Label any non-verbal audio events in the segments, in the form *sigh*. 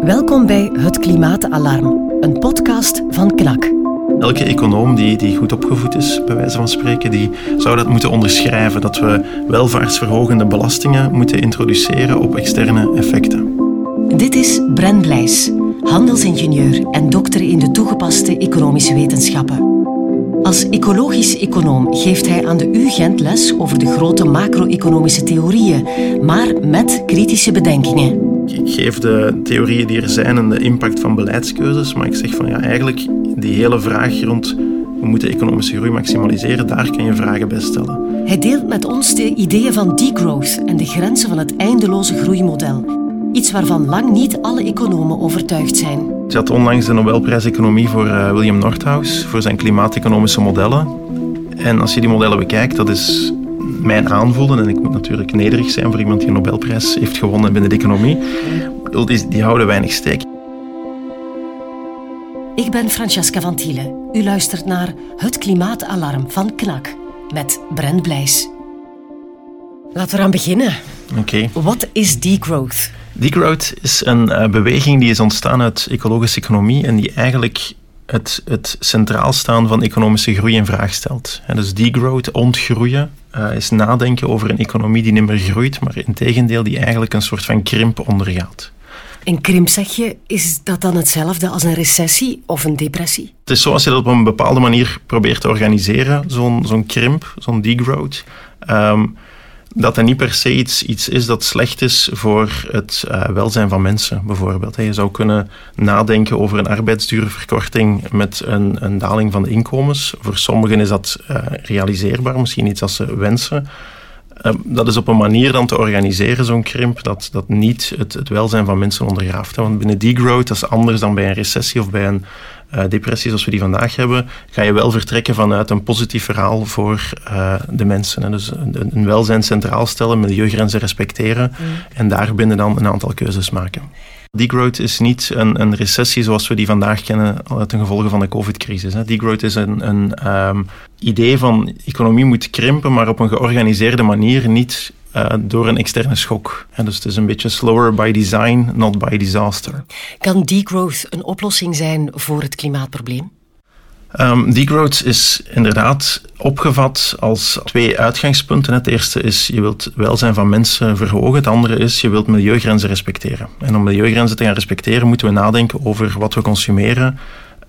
Welkom bij Het Klimaatalarm, een podcast van KNAK. Elke econoom die, die goed opgevoed is, bij wijze van spreken, die zou dat moeten onderschrijven. Dat we welvaartsverhogende belastingen moeten introduceren op externe effecten. Dit is Bren Blijs, handelsingenieur en dokter in de toegepaste economische wetenschappen. Als ecologisch econoom geeft hij aan de UGent les over de grote macro-economische theorieën, maar met kritische bedenkingen. Ik geef de theorieën die er zijn en de impact van beleidskeuzes, maar ik zeg van ja, eigenlijk die hele vraag rond we moeten economische groei maximaliseren, daar kan je vragen bij stellen. Hij deelt met ons de ideeën van degrowth en de grenzen van het eindeloze groeimodel. Iets waarvan lang niet alle economen overtuigd zijn. Ze had onlangs de Nobelprijs Economie voor uh, William Nordhaus voor zijn klimaateconomische modellen. En als je die modellen bekijkt, dat is mijn aanvoelen, en ik moet natuurlijk nederig zijn voor iemand die een Nobelprijs heeft gewonnen binnen de economie, die, die houden weinig steek. Ik ben Francesca van Thielen. U luistert naar Het Klimaatalarm van KNAK met Brent Blijs. Laten we eraan beginnen. Oké. Wat is degrowth? Degrowth is een uh, beweging die is ontstaan uit ecologische economie en die eigenlijk het, het centraal staan van economische groei in vraag stelt. En dus degrowth, ontgroeien, uh, is nadenken over een economie die niet meer groeit, maar in tegendeel die eigenlijk een soort van krimp ondergaat. Een krimp, zeg je, is dat dan hetzelfde als een recessie of een depressie? Het is zoals je dat op een bepaalde manier probeert te organiseren, zo'n zo'n krimp, zo'n degrowth. Um, dat er niet per se iets, iets is dat slecht is voor het uh, welzijn van mensen, bijvoorbeeld. Je zou kunnen nadenken over een arbeidsduurverkorting met een, een daling van de inkomens. Voor sommigen is dat uh, realiseerbaar, misschien iets als ze wensen. Uh, dat is op een manier dan te organiseren, zo'n krimp, dat, dat niet het, het welzijn van mensen ondergraaft. Want binnen degrowth, dat is anders dan bij een recessie of bij een uh, depressie zoals we die vandaag hebben, ga je wel vertrekken vanuit een positief verhaal voor uh, de mensen. Hè. Dus een, een, welzijn centraal stellen, milieugrenzen respecteren mm. en daarbinnen dan een aantal keuzes maken. Degrowth is niet een, een, recessie zoals we die vandaag kennen ten gevolge van de COVID-crisis. Degrowth is een, een um, idee van economie moet krimpen, maar op een georganiseerde manier, niet uh, door een externe schok. Dus het is een beetje slower by design, not by disaster. Kan degrowth een oplossing zijn voor het klimaatprobleem? Um, degrowth is inderdaad opgevat als twee uitgangspunten. Het eerste is je wilt welzijn van mensen verhogen. Het andere is je wilt milieugrenzen respecteren. En om milieugrenzen te gaan respecteren moeten we nadenken over wat we consumeren,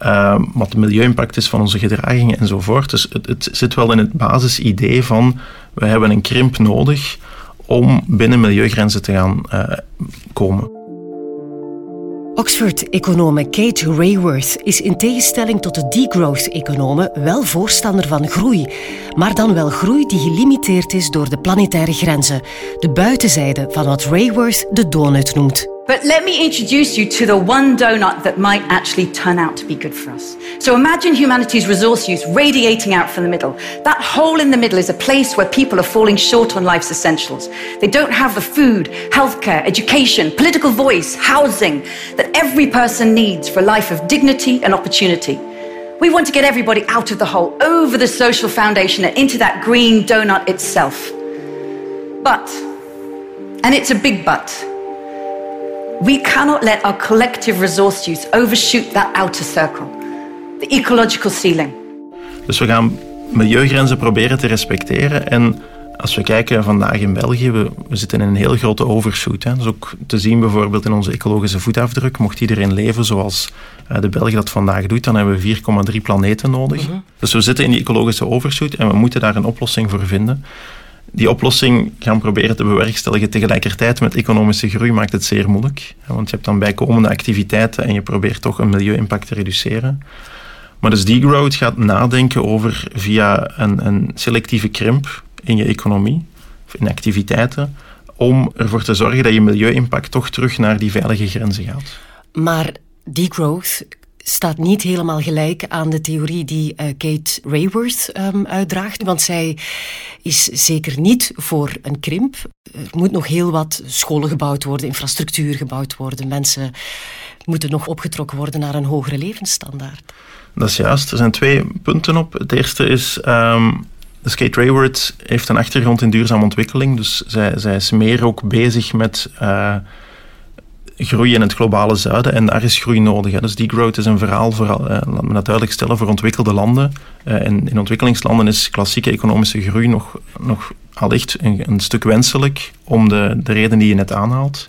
uh, wat de milieuimpact is van onze gedragingen enzovoort. Dus het, het zit wel in het basisidee van we hebben een krimp nodig om binnen milieugrenzen te gaan uh, komen. Oxford-econome Kate Rayworth is in tegenstelling tot de degrowth-economen wel voorstander van groei, maar dan wel groei die gelimiteerd is door de planetaire grenzen, de buitenzijde van wat Rayworth de donut noemt. But let me introduce you to the one donut that might actually turn out to be good for us. So imagine humanity's resource use radiating out from the middle. That hole in the middle is a place where people are falling short on life's essentials. They don't have the food, healthcare, education, political voice, housing that every person needs for a life of dignity and opportunity. We want to get everybody out of the hole, over the social foundation, and into that green donut itself. But, and it's a big but, we cannot let our collective resource use overshoot that outer circle, the ecological ceiling. Dus we gaan milieugrenzen proberen te respecteren. En als we kijken vandaag in België, we, we zitten in een heel grote overshoot. Hè. Dat is ook te zien bijvoorbeeld in onze ecologische voetafdruk. Mocht iedereen leven zoals uh, de België dat vandaag doet, dan hebben we 4,3 planeten nodig. -hmm. Dus we zitten in die ecologische overshoot en we moeten daar een oplossing voor vinden die oplossing gaan proberen te bewerkstelligen tegelijkertijd met economische groei maakt het zeer moeilijk. Want je hebt dan bijkomende activiteiten en je probeert toch een milieu-impact te reduceren. Maar dus degrowth gaat nadenken over via een, een selectieve krimp in je economie, of in activiteiten, om ervoor te zorgen dat je milieu-impact toch terug naar die veilige grenzen gaat. Maar degrowth staat niet helemaal gelijk aan de theorie die uh, Kate Rayworth um, uitdraagt. Want zij is zeker niet voor een krimp. Er moet nog heel wat scholen gebouwd worden, infrastructuur gebouwd worden. Mensen moeten nog opgetrokken worden naar een hogere levensstandaard. Dat is juist. Er zijn twee punten op. Het eerste is. Um, Kate Rayworth heeft een achtergrond in duurzame ontwikkeling. Dus zij, zij is meer ook bezig met. Uh, groei in het globale zuiden en daar is groei nodig. Hè. Dus degrowth is een verhaal, voor, uh, laat me dat duidelijk stellen, voor ontwikkelde landen. Uh, en in ontwikkelingslanden is klassieke economische groei nog, nog allicht een, een stuk wenselijk om de, de reden die je net aanhaalt.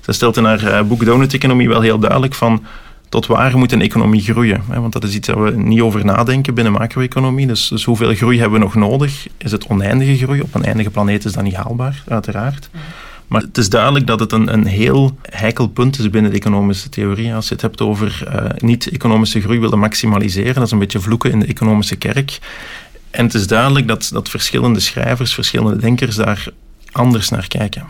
Ze stelt in haar uh, boek Donut Economie wel heel duidelijk van tot waar moet een economie groeien? Want dat is iets waar we niet over nadenken binnen macro-economie. Dus, dus, hoeveel groei hebben we nog nodig? Is het oneindige groei? Op een eindige planeet is dat niet haalbaar, uiteraard. Maar het is duidelijk dat het een, een heel heikel punt is binnen de economische theorie. Als je het hebt over uh, niet-economische groei willen maximaliseren, dat is een beetje vloeken in de economische kerk. En het is duidelijk dat, dat verschillende schrijvers, verschillende denkers daar anders naar kijken.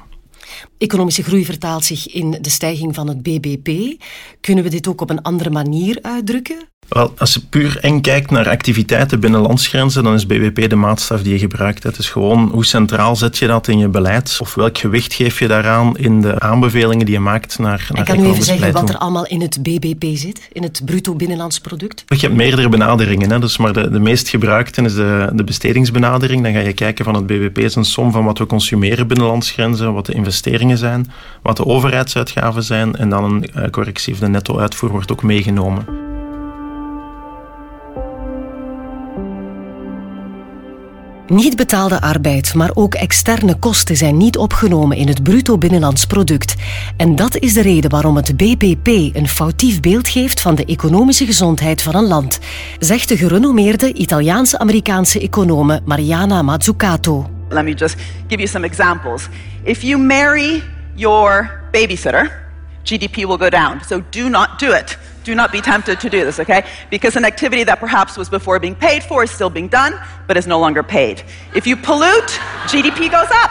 Economische groei vertaalt zich in de stijging van het BBP. Kunnen we dit ook op een andere manier uitdrukken? Wel, als je puur eng kijkt naar activiteiten binnen landsgrenzen, dan is BBP de maatstaf die je gebruikt. Het is gewoon hoe centraal zet je dat in je beleid of welk gewicht geef je daaraan in de aanbevelingen die je maakt naar, naar kan u even zeggen wat er allemaal in het BBP zit, in het bruto binnenlands product? Je hebt meerdere benaderingen, hè. Dus maar de, de meest gebruikte is de, de bestedingsbenadering. Dan ga je kijken van het BBP is een som van wat we consumeren binnen landsgrenzen, wat de investeringen zijn, wat de overheidsuitgaven zijn en dan een uh, correctie of de netto-uitvoer wordt ook meegenomen. Niet betaalde arbeid, maar ook externe kosten zijn niet opgenomen in het bruto binnenlands product. En dat is de reden waarom het BBP een foutief beeld geeft van de economische gezondheid van een land, zegt de gerenommeerde Italiaanse-Amerikaanse econome Mariana Mazzucato. Let me just give you some examples. If you marry your babysitter, GDP will go down. So do not do it. Do not be tempted to do this, okay? Because an activity that perhaps was before being paid for is still being done, but is no longer paid. If you pollute, GDP goes up.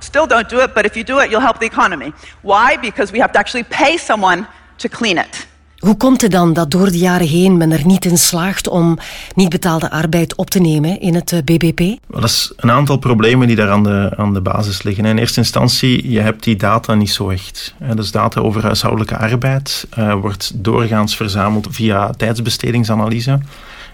Still don't do it, but if you do it, you'll help the economy. Why? Because we have to actually pay someone to clean it. Hoe komt het dan dat door de jaren heen men er niet in slaagt om niet betaalde arbeid op te nemen in het BBP? Wel, dat is een aantal problemen die daar aan de, aan de basis liggen. In eerste instantie, je hebt die data niet zo echt. Dus data over huishoudelijke arbeid uh, wordt doorgaans verzameld via tijdsbestedingsanalyse.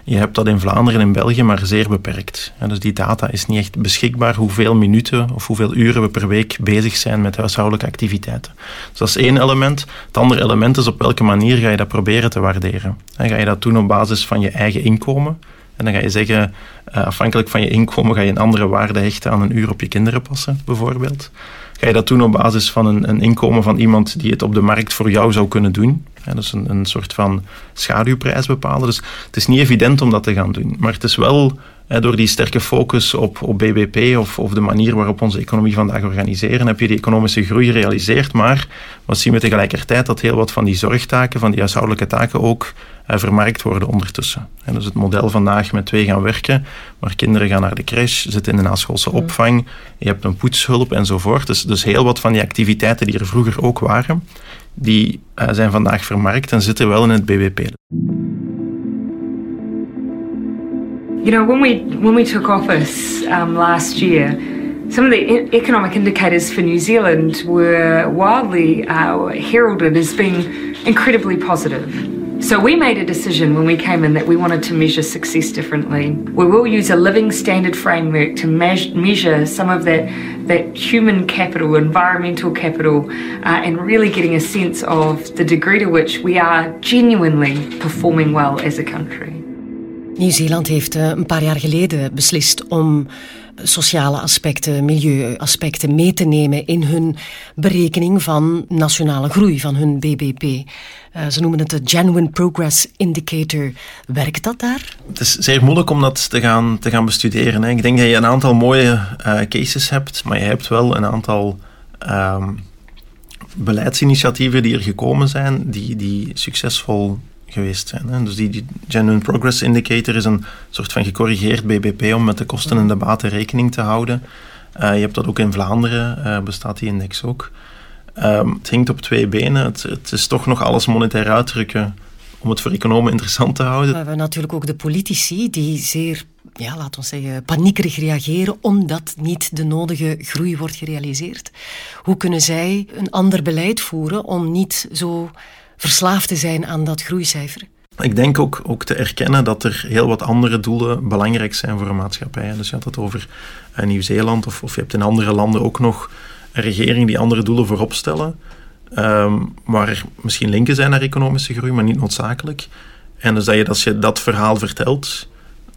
Je hebt dat in Vlaanderen en België, maar zeer beperkt. dus die data is niet echt beschikbaar hoeveel minuten of hoeveel uren we per week bezig zijn met huishoudelijke activiteiten. Dus dat is één element. Het andere element is op welke manier ga je dat proberen te waarderen. ga je dat doen op basis van je eigen inkomen? En dan ga je zeggen, uh, afhankelijk van je inkomen ga je een andere waarde hechten aan een uur op je kinderen passen, bijvoorbeeld. Ga je dat doen op basis van een, een inkomen van iemand die het op de markt voor jou zou kunnen doen? Ja, dus een, een soort van schaduwprijs bepalen. Dus het is niet evident om dat te gaan doen. Maar het is wel door die sterke focus op, op BBP of, of de manier waarop onze economie vandaag organiseren, heb je die economische groei gerealiseerd. Maar wat zien we tegelijkertijd? Dat heel wat van die zorgtaken, van die huishoudelijke taken ook eh, vermarkt worden ondertussen. En dus het model vandaag met twee gaan werken, maar kinderen gaan naar de crash, zitten in de naschoolse mm. opvang, je hebt een poetshulp enzovoort. Dus, dus heel wat van die activiteiten die er vroeger ook waren, die uh, zijn vandaag vermarkt en zitten wel in het BBP. You know, when we when we took office um, last year, some of the economic indicators for New Zealand were wildly uh, heralded as being incredibly positive. So we made a decision when we came in that we wanted to measure success differently. We will use a living standard framework to measure some of that that human capital, environmental capital, uh, and really getting a sense of the degree to which we are genuinely performing well as a country. Nieuw-Zeeland heeft eh, een paar jaar geleden beslist om sociale aspecten, milieuaspecten mee te nemen in hun berekening van nationale groei, van hun BBP. Uh, ze noemen het de Genuine Progress Indicator. Werkt dat daar? Het is zeer moeilijk om dat te gaan, te gaan bestuderen. Hè. Ik denk dat je een aantal mooie uh, cases hebt, maar je hebt wel een aantal um, beleidsinitiatieven die er gekomen zijn, die, die succesvol geweest zijn. Dus die, Genuine Progress Indicator is een soort van gecorrigeerd BBP om met de kosten en de baten rekening te houden. Uh, je hebt dat ook in Vlaanderen, uh, bestaat die index ook. Um, het hinkt op twee benen. Het, het, is toch nog alles monetair uitdrukken om het voor economen interessant te houden. We hebben natuurlijk ook de politici die zeer, ja, laten we zeggen, paniekerig reageren omdat niet de nodige groei wordt gerealiseerd. Hoe kunnen zij een ander beleid voeren om niet zo verslaafd te zijn aan dat groeicijfer? Ik denk ook, ook te erkennen dat er heel wat andere doelen belangrijk zijn voor een maatschappij. Dus je had het over uh, Nieuw-Zeeland of, of je hebt in andere landen ook nog een regering die andere doelen voorop stellen. ehm, waar misschien linken zijn naar economische groei, maar niet noodzakelijk. En dus dat je, als je dat verhaal vertelt,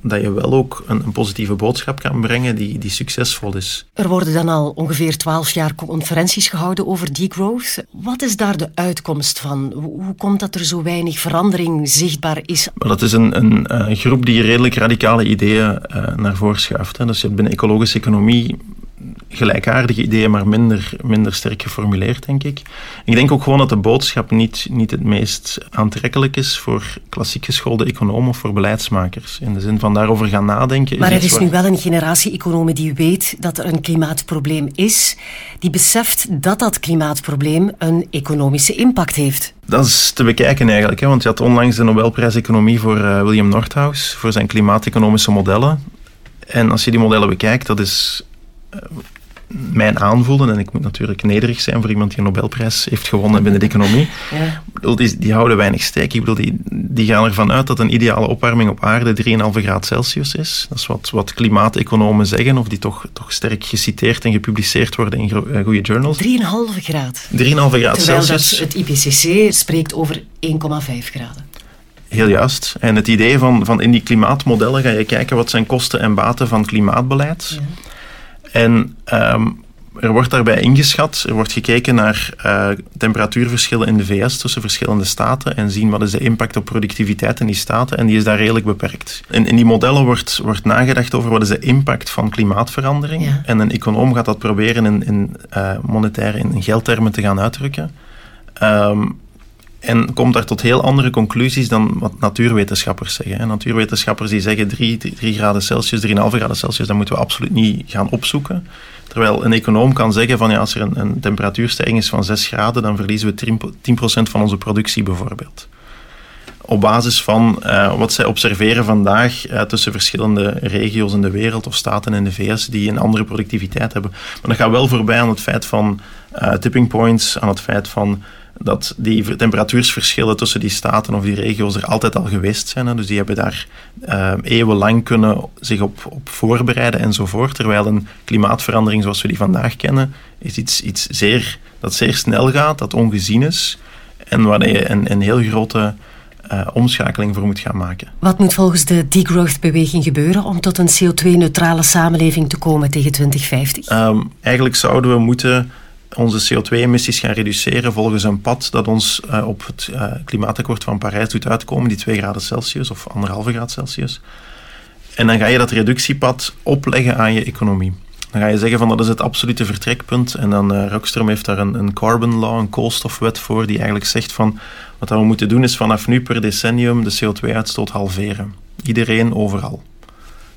dat je wel ook een, een, positieve boodschap kan brengen die, die succesvol is. Er worden dan al ongeveer twaalf jaar conferenties gehouden over degrowth. Wat is daar de uitkomst van? Hoe komt dat er zo weinig verandering zichtbaar is? dat is een, een, een, eh, groep die redelijk radicale ideeën uh, naar voren schuift. Hè. Dus je hebt binnen ecologische economie gelijkaardige ideeën, maar minder, minder sterk geformuleerd, denk ik. Ik denk ook gewoon dat de boodschap niet, niet het meest aantrekkelijk is voor klassiek geschoolde economen of voor beleidsmakers. In de zin van daarover gaan nadenken. Maar er is nu wel een generatie economen die weet dat er een klimaatprobleem is, die beseft dat dat klimaatprobleem een economische impact heeft. Dat is te bekijken eigenlijk, hè, want je had onlangs de Nobelprijs Economie voor uh, William Nordhaus, voor zijn klimaateconomische modellen. En als je die modellen bekijkt, dat is mijn aanvoelen, en ik moet natuurlijk nederig zijn voor iemand die een Nobelprijs heeft gewonnen binnen de economie, ja. die, die, houden weinig steek. Ik bedoel, die, die gaan ervan uit dat een ideale opwarming op aarde 3,5 graad Celsius is. Dat is wat, wat klimaateconomen zeggen, of die toch, toch sterk geciteerd en gepubliceerd worden in uh, goede journals. 3,5 graad? 3,5 graad Celsius. Dat het IPCC spreekt over 1,5 graden. Heel juist. En het idee van, van in die klimaatmodellen ga je kijken wat zijn kosten en baten van klimaatbeleid. Ja. En ehm, er wordt daarbij ingeschat, er wordt gekeken naar uh, temperatuurverschillen in de VS tussen verschillende staten en zien wat is de impact op productiviteit in die staten en die is daar redelijk beperkt. In, in die modellen wordt, wordt nagedacht over wat is de impact van klimaatverandering en een econoom gaat dat proberen in, in uh, monetaire, in geldtermen te gaan uitdrukken. Um, en komt daar tot heel andere conclusies dan wat natuurwetenschappers zeggen. natuurwetenschappers die zeggen 3, 3 graden Celsius, 3,5 graden Celsius, dat moeten we absoluut niet gaan opzoeken. Terwijl een econoom kan zeggen van ja, als er een, een temperatuurstijging is van 6 graden, dan verliezen we 10% van onze productie bijvoorbeeld. Op basis van uh, wat zij observeren vandaag uh, tussen verschillende regio's in de wereld of staten in de VS die een andere productiviteit hebben. Maar dat gaat wel voorbij aan het feit van uh, tipping points, aan het feit van dat die temperatuursverschillen tussen die staten of die regio's er altijd al geweest zijn. Hè. Dus die hebben daar uh, eeuwenlang kunnen zich op, op voorbereiden enzovoort. Terwijl een klimaatverandering zoals we die vandaag kennen, is iets, iets zeer, dat zeer snel gaat, dat ongezien is. En waar je een, een heel grote uh, omschakeling voor moet gaan maken. Wat moet volgens de degrowth-beweging gebeuren om tot een CO2-neutrale samenleving te komen tegen 2050? Um, ehm, eigenlijk zouden we moeten onze CO2-emissies gaan reduceren volgens een pad dat ons uh, op het uh, klimaatakkoord van Parijs doet uitkomen, die 2 graden Celsius of 1,5 graden Celsius. En dan ga je dat reductiepad opleggen aan je economie. Dan ga je zeggen van dat is het absolute vertrekpunt. En dan uh, heeft daar een, een carbon law, een koolstofwet voor, die eigenlijk zegt van wat we moeten doen is vanaf nu per decennium de CO2-uitstoot halveren. Iedereen overal.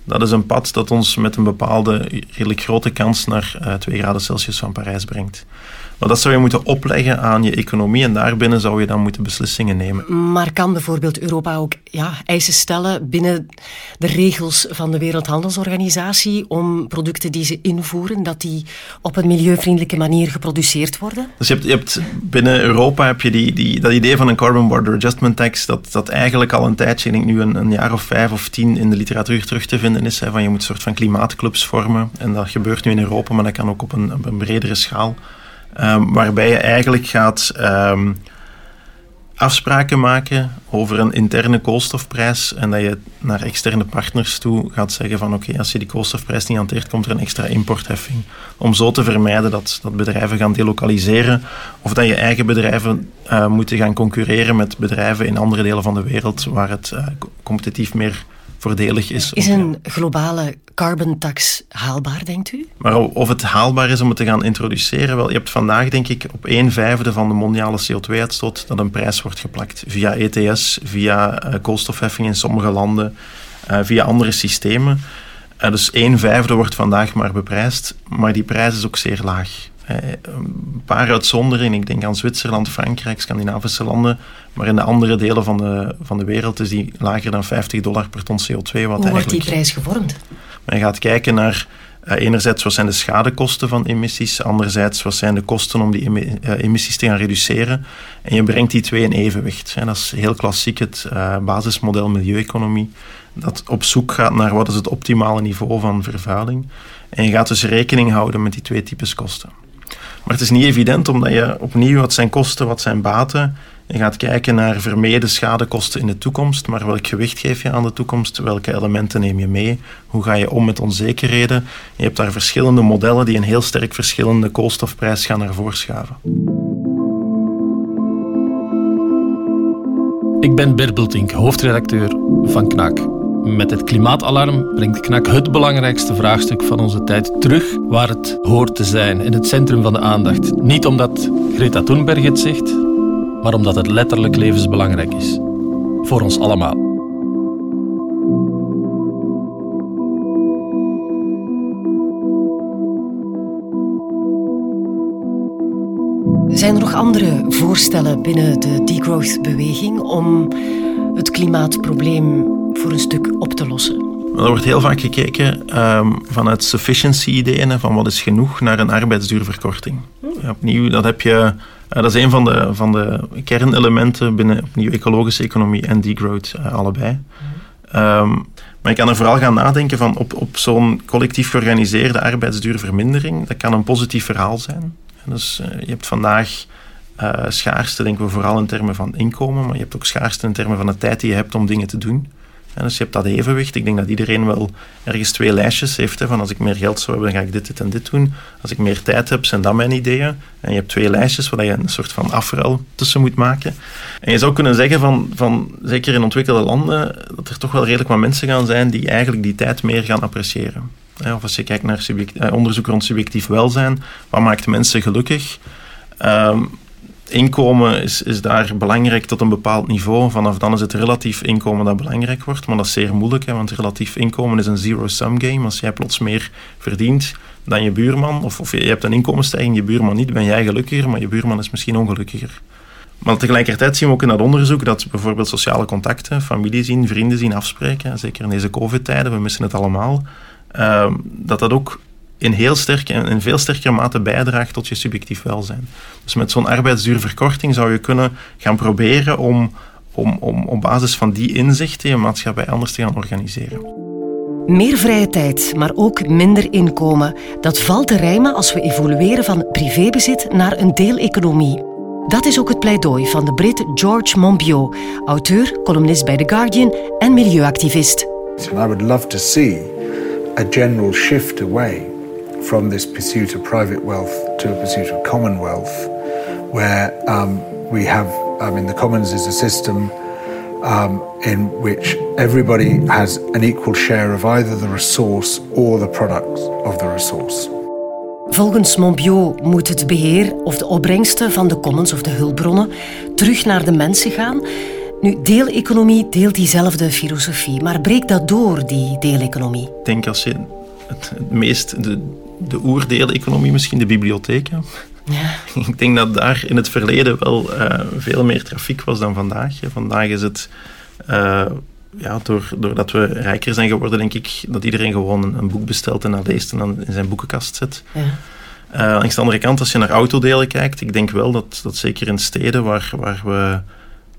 Dat is een pad dat ons met een bepaalde redelijk grote kans naar uh, eh, 2 graden Celsius van Parijs brengt. Maar dat zou je moeten opleggen aan je economie en daarbinnen zou je dan moeten beslissingen nemen. Maar kan bijvoorbeeld Europa ook ja, eisen stellen binnen de regels van de Wereldhandelsorganisatie om producten die ze invoeren, dat die op een milieuvriendelijke manier geproduceerd worden? Dus je hebt, je hebt binnen Europa heb je die, die, dat idee van een Carbon Border Adjustment Tax, dat, dat eigenlijk al een tijdje, ik denk nu een, een jaar of vijf of tien in de literatuur terug te vinden is. Hè, van je moet een soort van klimaatclubs vormen. En dat gebeurt nu in Europa, maar dat kan ook op een, op een bredere schaal. Um, waarbij je eigenlijk gaat um, afspraken maken over een interne koolstofprijs en dat je naar externe partners toe gaat zeggen van oké, als je die koolstofprijs niet hanteert, komt er een extra importheffing. Om zo te vermijden dat, dat bedrijven gaan delocaliseren of dat je eigen bedrijven uh, moeten gaan concurreren met bedrijven in andere delen van de wereld waar het uh, competitief meer voordelig is. Is een globale carbon tax haalbaar, denkt u? Maar of het haalbaar is om het te gaan introduceren, wel, je hebt vandaag denk ik op een vijfde van de mondiale CO2-uitstoot dat een prijs wordt geplakt via ETS, via uh, koolstofheffing in sommige landen, uh, via andere systemen. Uh, dus een vijfde wordt vandaag maar beprijsd, maar die prijs is ook zeer laag. Een paar uitzonderingen, ik denk aan Zwitserland, Frankrijk, Scandinavische landen, maar in de andere delen van de, van de wereld is die lager dan 50 dollar per ton CO2. Wat Hoe wordt die prijs gevormd? Men gaat kijken naar uh, enerzijds wat zijn de schadekosten van emissies, anderzijds wat zijn de kosten om die uh, emissies te gaan reduceren. En je brengt die twee in evenwicht. En dat is heel klassiek het basismodel milieueconomie, dat op zoek gaat naar wat is het optimale niveau van vervuiling. En je gaat dus rekening houden met die twee types kosten. Maar het is niet evident omdat je opnieuw wat zijn kosten, wat zijn baten. Je gaat kijken naar vermeden schadekosten in de toekomst, maar welk gewicht geef je aan de toekomst? Welke elementen neem je mee? Hoe ga je om met onzekerheden? Je hebt daar verschillende modellen die een heel sterk verschillende koolstofprijs gaan naar voren schaven. Ik ben Bert Bultink, hoofdredacteur van KNAK. Met het klimaatalarm brengt KNAK het belangrijkste vraagstuk van onze tijd terug waar het hoort te zijn, in het centrum van de aandacht. Niet omdat Greta Thunberg het zegt, maar omdat het letterlijk levensbelangrijk is. Voor ons allemaal. Zijn er nog andere voorstellen binnen de degrowth-beweging om het klimaatprobleem voor een stuk op te lossen? Er wordt heel vaak gekeken um, vanuit sufficiency-ideeën, van wat is genoeg, naar een arbeidsduurverkorting. Ja, opnieuw, dat, heb je, uh, dat is een van de, van de kernelementen binnen opnieuw ecologische economie en degrowth, uh, allebei. Um, maar je kan er vooral gaan nadenken van op, op zo'n collectief georganiseerde arbeidsduurvermindering. Dat kan een positief verhaal zijn. Dus uh, je hebt vandaag schaarste, denken we vooral in termen van inkomen, maar je hebt ook schaarste in termen van de tijd die je hebt om dingen te doen. Dus je hebt dat evenwicht. Ik denk dat iedereen wel ergens twee lijstjes heeft. Hè, van als ik meer geld zou hebben, dan ga ik dit, dit en dit doen. Als ik meer tijd heb, zijn dat mijn ideeën. En je hebt twee lijstjes waar je een soort van afruil tussen moet maken. En je zou kunnen zeggen van, van zeker in ontwikkelde landen, dat er toch wel redelijk wat mensen gaan zijn die eigenlijk die tijd meer gaan appreciëren. Of als je kijkt naar subject, onderzoek rond subjectief welzijn, wat maakt mensen gelukkig? Um, inkomen is, is daar belangrijk tot een bepaald niveau. Vanaf dan is het relatief inkomen dat belangrijk wordt. Maar dat is zeer moeilijk, hè, want relatief inkomen is een zero-sum game. Als jij plots meer verdient dan je buurman, of, of je hebt een inkomensstijging, je buurman niet, ben jij gelukkiger, maar je buurman is misschien ongelukkiger. Maar tegelijkertijd zien we ook in dat onderzoek dat bijvoorbeeld sociale contacten, familie zien, vrienden zien afspreken, zeker in deze covid-tijden, we missen het allemaal, uh, dat dat ook in heel sterk en in veel sterkere mate bijdraagt tot je subjectief welzijn. Dus met zo'n arbeidsduurverkorting zou je kunnen gaan proberen om, om, om op basis van die inzichten je maatschappij anders te gaan organiseren. Meer vrije tijd, maar ook minder inkomen. Dat valt te rijmen als we evolueren van privébezit naar een deeleconomie. Dat is ook het pleidooi van de Brit George Monbiot, auteur, columnist bij The Guardian en milieuactivist. I would love to see a general shift away from this pursuit of private wealth to a pursuit of common wealth, where um, we have, I mean, the commons is a system um, in which everybody has an equal share of either the resource or the products of the resource. Volgens Monbiot moet het beheer of de opbrengsten van de commons of de hulpbronnen terug naar de mensen gaan. Nu, deeleconomie deelt diezelfde filosofie, maar breekt dat door, die deeleconomie? Ik denk als je het, het meest, de, de oerdeeleconomie misschien, de bibliotheken. Ja. *laughs* Ik denk dat daar in het verleden wel uh, veel meer trafiek was dan vandaag. Vandaag is het, uh, ja, door, doordat we rijker zijn geworden, denk ik dat iedereen gewoon een, een boek bestelt en dat leest en dan in zijn boekenkast zet. Ja. Uh, langs de andere kant, als je naar autodelen kijkt, ik denk wel dat, dat zeker in steden waar, waar we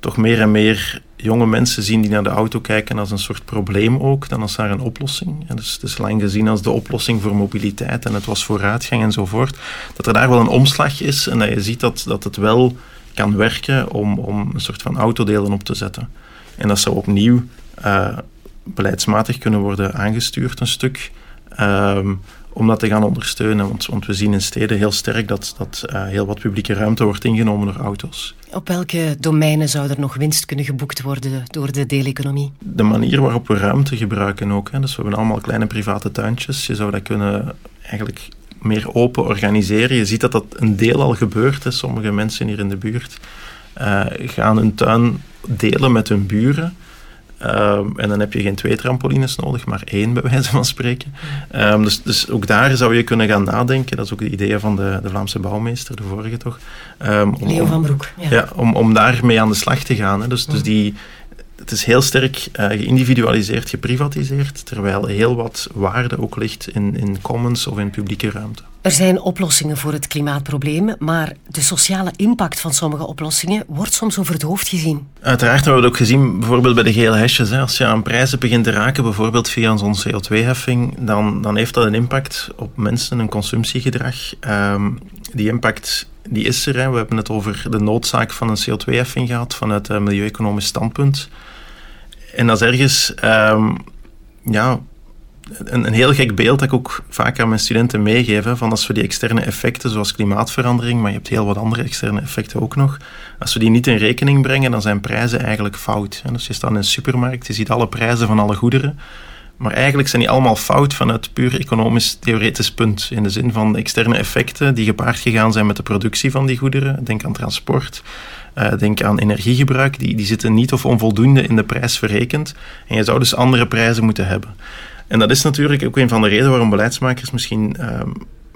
toch meer en meer jonge mensen zien die naar de auto kijken als een soort probleem ook, dan als naar een oplossing. En dus het is lang gezien als de oplossing voor mobiliteit en het was vooruitgang enzovoort. Dat er daar wel een omslag is en dat je ziet dat, dat het wel kan werken om, om een soort van autodelen op te zetten. En dat zou opnieuw uh, beleidsmatig kunnen worden aangestuurd een stuk. Um, om dat te gaan ondersteunen. Want, want we zien in steden heel sterk dat, dat uh, heel wat publieke ruimte wordt ingenomen door auto's. Op welke domeinen zou er nog winst kunnen geboekt worden door de deeleconomie? De manier waarop we ruimte gebruiken ook. Hè. Dus we hebben allemaal kleine private tuintjes. Je zou dat kunnen eigenlijk meer open organiseren. Je ziet dat dat een deel al gebeurt. Hè. Sommige mensen hier in de buurt uh, gaan hun tuin delen met hun buren. Um, en dan heb je geen twee trampolines nodig, maar één bij wijze van spreken. Um, dus, dus ook daar zou je kunnen gaan nadenken. Dat is ook de idee van de, de Vlaamse bouwmeester, de vorige toch. Um, om, Leo van Broek. Ja, ja om, om daarmee aan de slag te gaan. Hè. Dus, dus die, het is heel sterk uh, geïndividualiseerd, geprivatiseerd, terwijl heel wat waarde ook ligt in, in commons of in publieke ruimte. Er zijn oplossingen voor het klimaatprobleem, maar de sociale impact van sommige oplossingen wordt soms over het hoofd gezien. Uiteraard hebben we het ook gezien, bijvoorbeeld bij de gele hesjes. Hè. Als je aan prijzen begint te raken, bijvoorbeeld via zo'n CO2-heffing, dan, dan heeft dat een impact op mensen, hun consumptiegedrag. Um, die impact die is er. Hè. We hebben het over de noodzaak van een CO2-heffing gehad vanuit een milieu-economisch standpunt. En dat ergens ehm, ja, een, een, heel gek beeld dat ik ook vaak aan mijn studenten meegeef. van als we die externe effecten, zoals klimaatverandering, maar je hebt heel wat andere externe effecten ook nog. Als we die niet in rekening brengen, dan zijn prijzen eigenlijk fout. Dus je staat in een supermarkt, je ziet alle prijzen van alle goederen. Maar eigenlijk zijn die allemaal fout vanuit puur economisch theoretisch punt. In de zin van externe effecten die gepaard gegaan zijn met de productie van die goederen. Denk aan transport, uh, denk aan energiegebruik. Die, die zitten niet of onvoldoende in de prijs verrekend. En je zou dus andere prijzen moeten hebben. En dat is natuurlijk ook een van de redenen waarom beleidsmakers misschien um,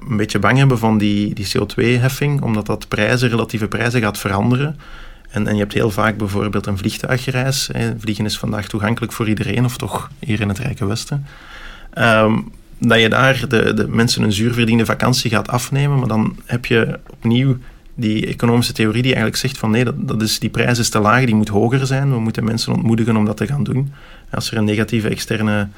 een beetje bang hebben van die, die CO2-heffing, omdat dat prijzen, relatieve prijzen gaat veranderen. En, je hebt heel vaak bijvoorbeeld een vliegtuigreis. Hè. Vliegen is vandaag toegankelijk voor iedereen, of toch hier in het Rijke Westen. Um, dat je daar de, de mensen een zuurverdiende vakantie gaat afnemen, maar dan heb je opnieuw die economische theorie die eigenlijk zegt van nee, dat, dat is, die prijs is te laag, die moet hoger zijn. We moeten mensen ontmoedigen om dat te gaan doen. Als er een negatieve externe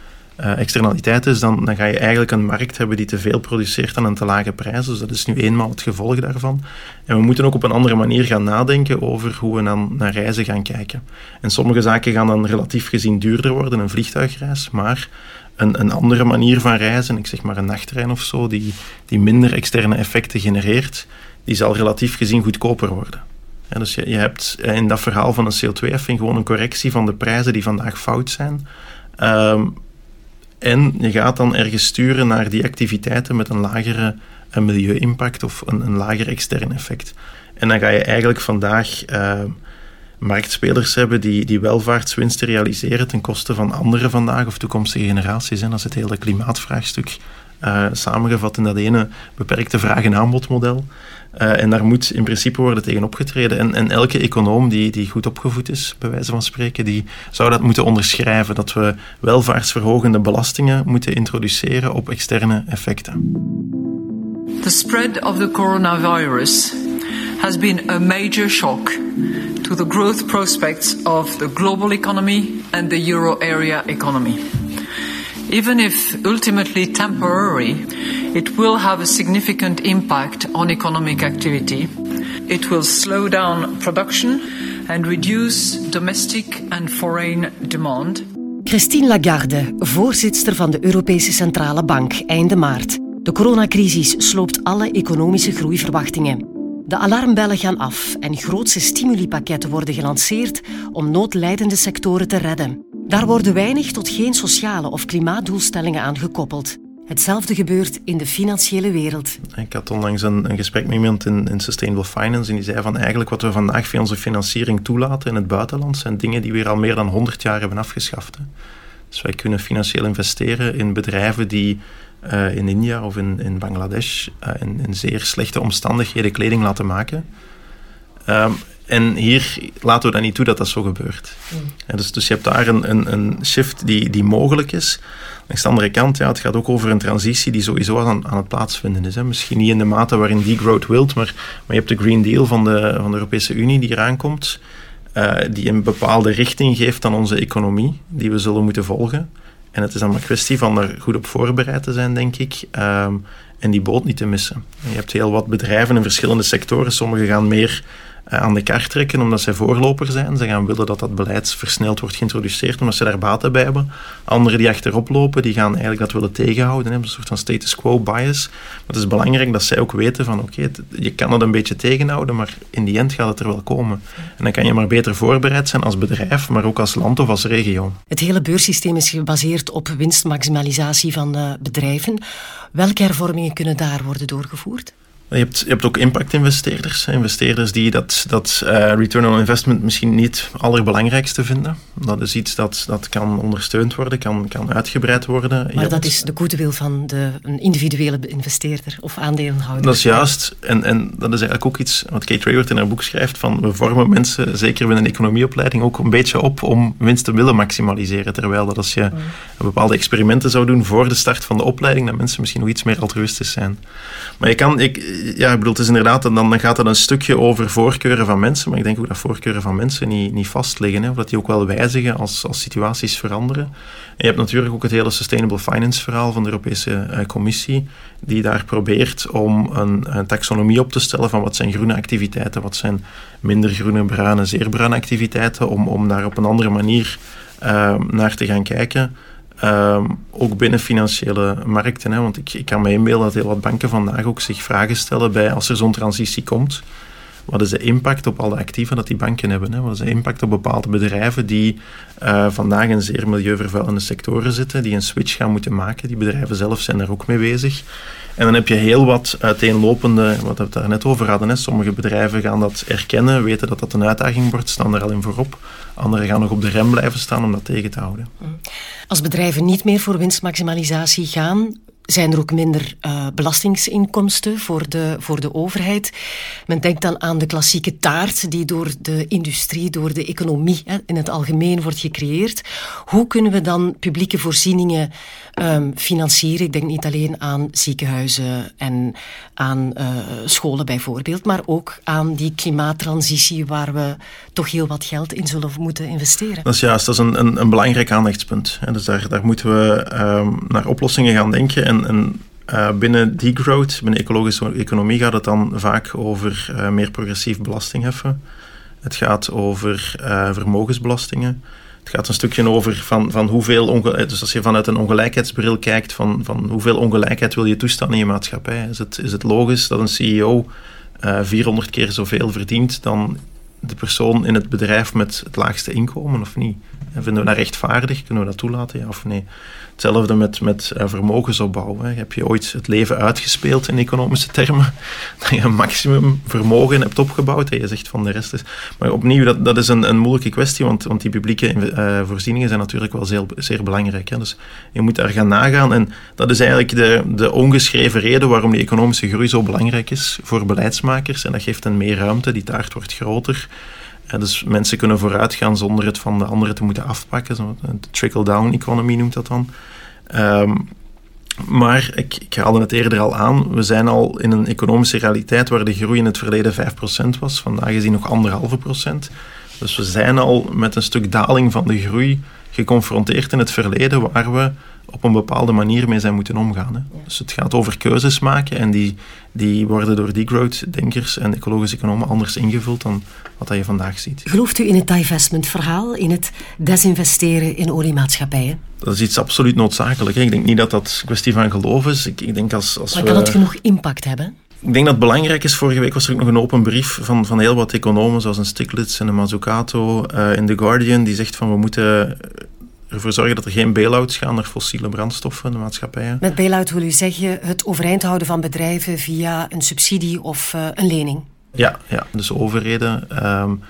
uh, externaliteit is, dan, dan ga je eigenlijk een markt hebben die te veel produceert aan een te lage prijs. Dus dat is nu eenmaal het gevolg daarvan. En we moeten ook op een andere manier gaan nadenken over hoe we dan naar reizen gaan kijken. En sommige zaken gaan dan relatief gezien duurder worden, een vliegtuigreis, maar een, een andere manier van reizen, ik zeg maar een nachttrein of zo, die, die minder externe effecten genereert, die zal relatief gezien goedkoper worden. dus je, je hebt in dat verhaal van een CO2-heffing gewoon een correctie van de prijzen die vandaag fout zijn. Um, en je gaat dan ergens sturen naar die activiteiten met een lagere milieu-impact of een, een lager extern effect. En dan ga je eigenlijk vandaag uh, marktspelers hebben die, die welvaartswinsten realiseren ten koste van andere vandaag of toekomstige generaties. En dat is het hele klimaatvraagstuk uh, samengevat in dat ene beperkte vraag- en aanbodmodel. Uh, en daar moet in principe worden tegen opgetreden. En, en elke econoom die, die goed opgevoed is, bij wijze van spreken, die zou dat moeten onderschrijven. Dat we welvaartsverhogende belastingen moeten introduceren op externe effecten. The spread of the coronavirus has been a major shock to the growth prospects of the global economy and the euro area economy. Even if ultimately temporary, it will have a significant impact on economic activity. It will slow down production and reduce domestic and foreign demand. Christine Lagarde, voorzitter van de Europese Centrale Bank, einde maart. De coronacrisis sloopt alle economische groeiverwachtingen. De alarmbellen gaan af en grootse stimulipakketten worden gelanceerd om noodlijdende sectoren te redden. Daar worden weinig tot geen sociale of klimaatdoelstellingen aan gekoppeld. Hetzelfde gebeurt in de financiële wereld. Ik had onlangs een, een gesprek met iemand in, in, Sustainable Finance en die zei van eigenlijk wat we vandaag via onze financiering toelaten in het buitenland zijn dingen die we al meer dan 100 jaar hebben afgeschaft. Dus wij kunnen financieel investeren in bedrijven die uh, in India of in, in Bangladesh uh, in, in, zeer slechte omstandigheden kleding laten maken. Um, en hier laten we dat niet toe dat dat zo gebeurt. Mm. dus, dus je hebt daar een, een, een shift die, die mogelijk is. Langs de andere kant, ja, het gaat ook over een transitie die sowieso aan, aan het plaatsvinden is. Hè. Misschien niet in de mate waarin die growth wilt, maar, maar je hebt de Green Deal van de, van de Europese Unie die eraan komt, uh, die een bepaalde richting geeft aan onze economie, die we zullen moeten volgen. En het is dan maar een kwestie van er goed op voorbereid te zijn, denk ik. Um, en die boot niet te missen. je hebt heel wat bedrijven in verschillende sectoren. Sommige gaan meer eh, aan de kaart trekken omdat zij voorloper zijn. Ze gaan willen dat dat beleid versneld wordt geïntroduceerd omdat ze daar baten bij hebben. Anderen die achterop lopen, die gaan eigenlijk dat willen tegenhouden. Hebben een soort van status quo bias. Maar het is belangrijk dat zij ook weten van oké, je kan het een beetje tegenhouden, maar in die end gaat het er wel komen. En dan kan je maar beter voorbereid zijn als bedrijf, maar ook als land of als regio. Het hele beurssysteem is gebaseerd op winstmaximalisatie van uh, bedrijven. Welke hervormingen kunnen daar worden doorgevoerd? Je hebt, je hebt ook impact-investeerders. Investeerders die dat, dat uh, return on investment misschien niet het allerbelangrijkste vinden. Dat is iets dat, dat kan ondersteund worden, kan, kan uitgebreid worden. Maar dat is de goede wil van de, een individuele investeerder of aandeelhouder. Dat is juist. En, en dat is eigenlijk ook iets wat Kate Raworth in haar boek schrijft. Van we vormen mensen, zeker binnen een economieopleiding, ook een beetje op om winst te willen maximaliseren. Terwijl dat als je mm. bepaalde experimenten zou doen voor de start van de opleiding, dat mensen misschien nog iets meer altruïstisch zijn. Maar je kan... Ik, ja, ik bedoel, het is inderdaad, dan, dan gaat het een stukje over voorkeuren van mensen, maar ik denk ook dat voorkeuren van mensen niet, niet vast liggen, hè, of dat die ook wel wijzigen als, als situaties veranderen. En je hebt natuurlijk ook het hele Sustainable Finance verhaal van de Europese eh, Commissie, die daar probeert om een, een, taxonomie op te stellen van wat zijn groene activiteiten, wat zijn minder groene, bruine, zeer bruine activiteiten, om, om daar op een andere manier uh, naar te gaan kijken. Um, ook binnen financiële markten. Hè, want ik, ik kan me inbeelden dat heel wat banken vandaag ook zich vragen stellen bij als er zo'n transitie komt. Wat is de impact op alle actieven dat die banken hebben? Hè? Wat is de impact op bepaalde bedrijven die uh, vandaag in zeer milieuvervuilende sectoren zitten, die een switch gaan moeten maken? Die bedrijven zelf zijn er ook mee bezig. En dan heb je heel wat uiteenlopende, wat we het daar net over hadden. Hè. Sommige bedrijven gaan dat erkennen, weten dat dat een uitdaging wordt, staan er al in voorop. Anderen gaan nog op de rem blijven staan om dat tegen te houden. Als bedrijven niet meer voor winstmaximalisatie gaan, zijn er ook minder uh, belastingsinkomsten voor de, voor de overheid. Men denkt dan aan de klassieke taart die door de industrie, door de economie hè, in het algemeen wordt gecreëerd. Hoe kunnen we dan publieke voorzieningen um, financieren? Ik denk niet alleen aan ziekenhuizen en aan uh, scholen bijvoorbeeld, maar ook aan die klimaattransitie waar we toch heel wat geld in zullen moeten investeren. Dat is juist, dat is een, een, een belangrijk aandachtspunt. Dus daar, daar moeten we um, naar oplossingen gaan denken. En, en uh, binnen degrowth, binnen ecologische economie, gaat het dan vaak over uh, meer progressief belastingheffen. Het gaat over uh, vermogensbelastingen. Het gaat een stukje over van, van hoeveel dus als je vanuit een ongelijkheidsbril kijkt, van, van hoeveel ongelijkheid wil je toestaan in je maatschappij. Is het, is het logisch dat een CEO 400 keer zoveel verdient dan de persoon in het bedrijf met het laagste inkomen of niet? En vinden we dat rechtvaardig? Kunnen we dat toelaten, ja of nee? Hetzelfde met, met uh, vermogensopbouw. Hè. Heb je ooit het leven uitgespeeld in economische termen? *laughs* Dat je een maximum vermogen hebt opgebouwd en je zegt van de rest is... Maar opnieuw, dat, dat is een, een moeilijke kwestie, want, want die publieke uh, voorzieningen zijn natuurlijk wel zeer, zeer belangrijk. Hè. Dus je moet daar gaan nagaan. En dat is eigenlijk de, de ongeschreven reden waarom die economische groei zo belangrijk is voor beleidsmakers. En dat geeft een meer ruimte, die taart wordt groter. Ja, dus mensen kunnen vooruit gaan zonder het van de anderen te moeten afpakken. De trickle-down economy noemt dat dan. Um, maar ik, ik haalde het eerder al aan, we zijn al in een economische realiteit waar de groei in het verleden 5% was. Vandaag is die nog anderhalve procent. Dus we zijn al met een stuk daling van de groei geconfronteerd in het verleden waar we op een bepaalde manier mee zijn moeten omgaan. Hè. Dus het gaat over keuzes maken en die, die worden door degrowth-denkers en ecologische economen anders ingevuld dan wat je vandaag ziet. Gelooft u in het divestment-verhaal, in het desinvesteren in oliemaatschappijen? Dat is iets absoluut noodzakelijk. Hè. Ik denk niet dat dat een kwestie van geloof is. Ik, ik denk als, als maar kan het genoeg impact hebben? Ik denk dat het belangrijk is. Vorige week was er ook nog een open brief van, van heel wat economen, zoals een Stiglitz en een Mazzucato uh, in The Guardian, die zegt van we moeten ervoor zorgen dat er geen bail-outs gaan naar fossiele brandstoffen in de maatschappijen. Met bail-out wil u zeggen het overeind houden van bedrijven via een subsidie of uh, een lening? Ja, ja, dus overheden um,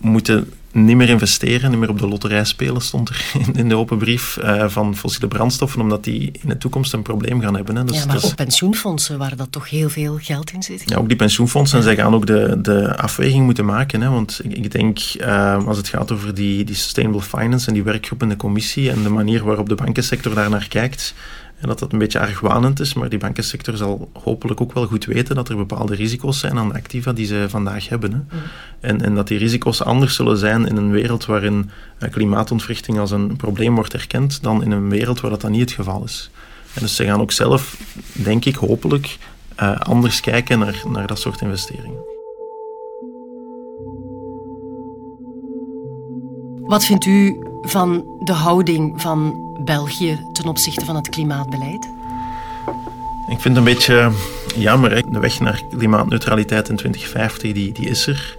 moeten niet meer investeren, niet meer op de loterij spelen, stond er *laughs* in, de open brief, uh, van fossiele brandstoffen, omdat die in de toekomst een probleem gaan hebben. Hè. Dus, ja, maar dus, ook pensioenfondsen waar dat toch heel veel geld in zit. Ja, ook die pensioenfondsen, ja. zij gaan ook de, de afweging moeten maken. Hè, want ik, ik denk, uh, als het gaat over die, die sustainable finance en die werkgroep in de commissie en de manier waarop de bankensector daar naar kijkt, en dat dat een beetje argwanend is, maar die bankensector zal hopelijk ook wel goed weten dat er bepaalde risico's zijn aan de activa die ze vandaag hebben. Hè. Mm. En, en dat die risico's anders zullen zijn in een wereld waarin uh, klimaatontwrichting als een probleem wordt erkend, dan in een wereld waar dat dan niet het geval is. En dus ze gaan ook zelf, denk ik, hopelijk uh, anders kijken naar, naar dat soort investeringen. Wat vindt u van de houding van België ten opzichte van het klimaatbeleid? Ik vind het een beetje jammer. De weg naar klimaatneutraliteit in 2050 die, die is er.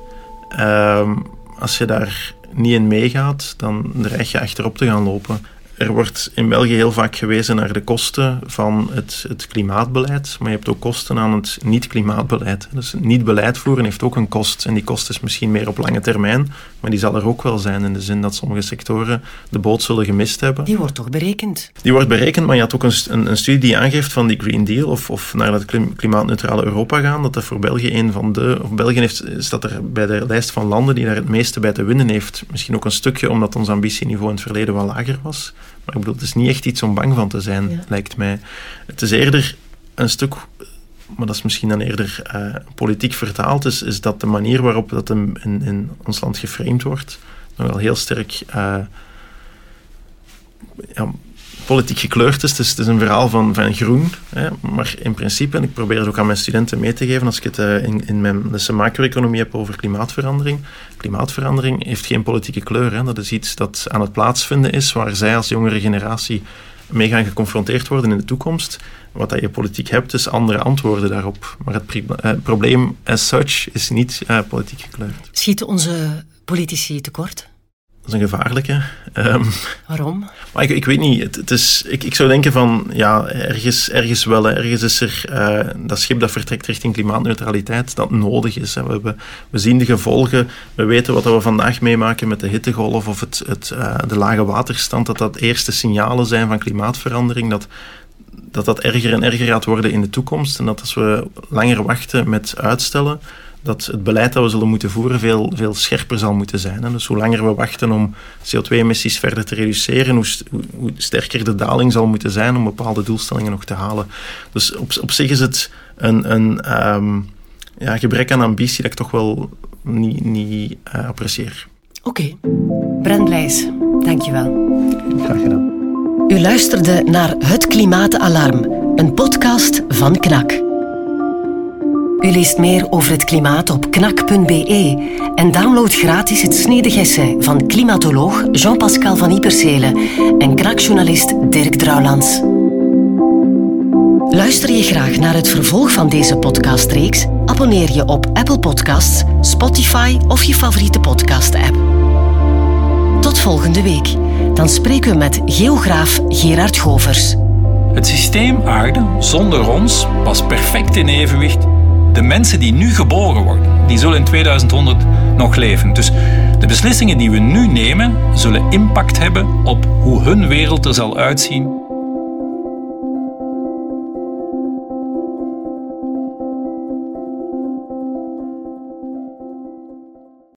Uh, als je daar niet in meegaat, dan dreig je achterop te gaan lopen. Er wordt in België heel vaak gewezen naar de kosten van het, het klimaatbeleid, maar je hebt ook kosten aan het niet-klimaatbeleid. Dus niet-beleid voeren heeft ook een kost. En die kost is misschien meer op lange termijn, maar die zal er ook wel zijn in de zin dat sommige sectoren de boot zullen gemist hebben. Die wordt toch berekend? Die wordt berekend, maar je had ook een, een, een studie die aangeeft van die Green Deal of, of naar het klimaatneutrale Europa gaan, dat dat voor België een van de... Of België heeft, staat er bij de lijst van landen die daar het meeste bij te winnen heeft. Misschien ook een stukje omdat ons ambitieniveau in het verleden wel lager was. Maar ik bedoel, het is niet echt iets om bang van te zijn, lijkt mij. Het is eerder een stuk maar dat is misschien dan eerder uh, politiek vertaald, is, is dat de manier waarop dat in, in, in ons land geframed wordt, nog wel heel sterk uh, ja, politiek gekleurd is. Het is, het is een verhaal van, van groen, hè, maar in principe, en ik probeer het ook aan mijn studenten mee te geven als ik het uh, in, in mijn lessen macro-economie heb over klimaatverandering. Klimaatverandering heeft geen politieke kleur. Hè. Dat is iets dat aan het plaatsvinden is, waar zij als jongere generatie mee gaan geconfronteerd worden in de toekomst. Wat dat je politiek hebt, is andere antwoorden daarop. Maar het uh, probleem as such is niet uh, politiek gekleurd. Schieten onze politici tekort? Dat is een gevaarlijke. Um, Waarom? Maar ik, ik weet niet. Het, het, is, ik, ik zou denken van, ja, ergens, ergens wel. Ergens is er uh, dat schip dat vertrekt richting klimaatneutraliteit, dat nodig is. Hè. We, hebben, we zien de gevolgen. We weten wat we vandaag meemaken met de hittegolf of het, het, uh, de lage waterstand. Dat dat eerste signalen zijn van klimaatverandering. Dat, dat dat erger en erger gaat worden in de toekomst. En dat als we langer wachten met uitstellen dat het beleid dat we zullen moeten voeren veel, veel scherper zal moeten zijn. Dus hoe langer we wachten om CO2-emissies verder te reduceren, hoe, hoe, sterker de daling zal moeten zijn om bepaalde doelstellingen nog te halen. Dus op, op zich is het een, een um, ja, gebrek aan ambitie dat ik toch wel niet, niet uh, apprecieer. Oké. Okay. Brent Blijs, dankjewel. Graag gedaan. U luisterde naar Het Klimaatalarm, een podcast van KNAK. U leest meer over het klimaat op knak.be en download gratis het snedig essay van klimatoloog Jean-Pascal van Ipersele en knakjournalist Dirk Drouwlands. Luister je graag naar het vervolg van deze podcastreeks? Abonneer je op Apple Podcasts, Spotify of je favoriete podcast-app. Tot volgende week. Dan spreken we met geograaf Gerard Govers. Het systeem aarde zonder ons was perfect in evenwicht de mensen die nu geboren worden, die zullen in 2100 nog leven. Dus de beslissingen die we nu nemen, zullen impact hebben op hoe hun wereld er zal uitzien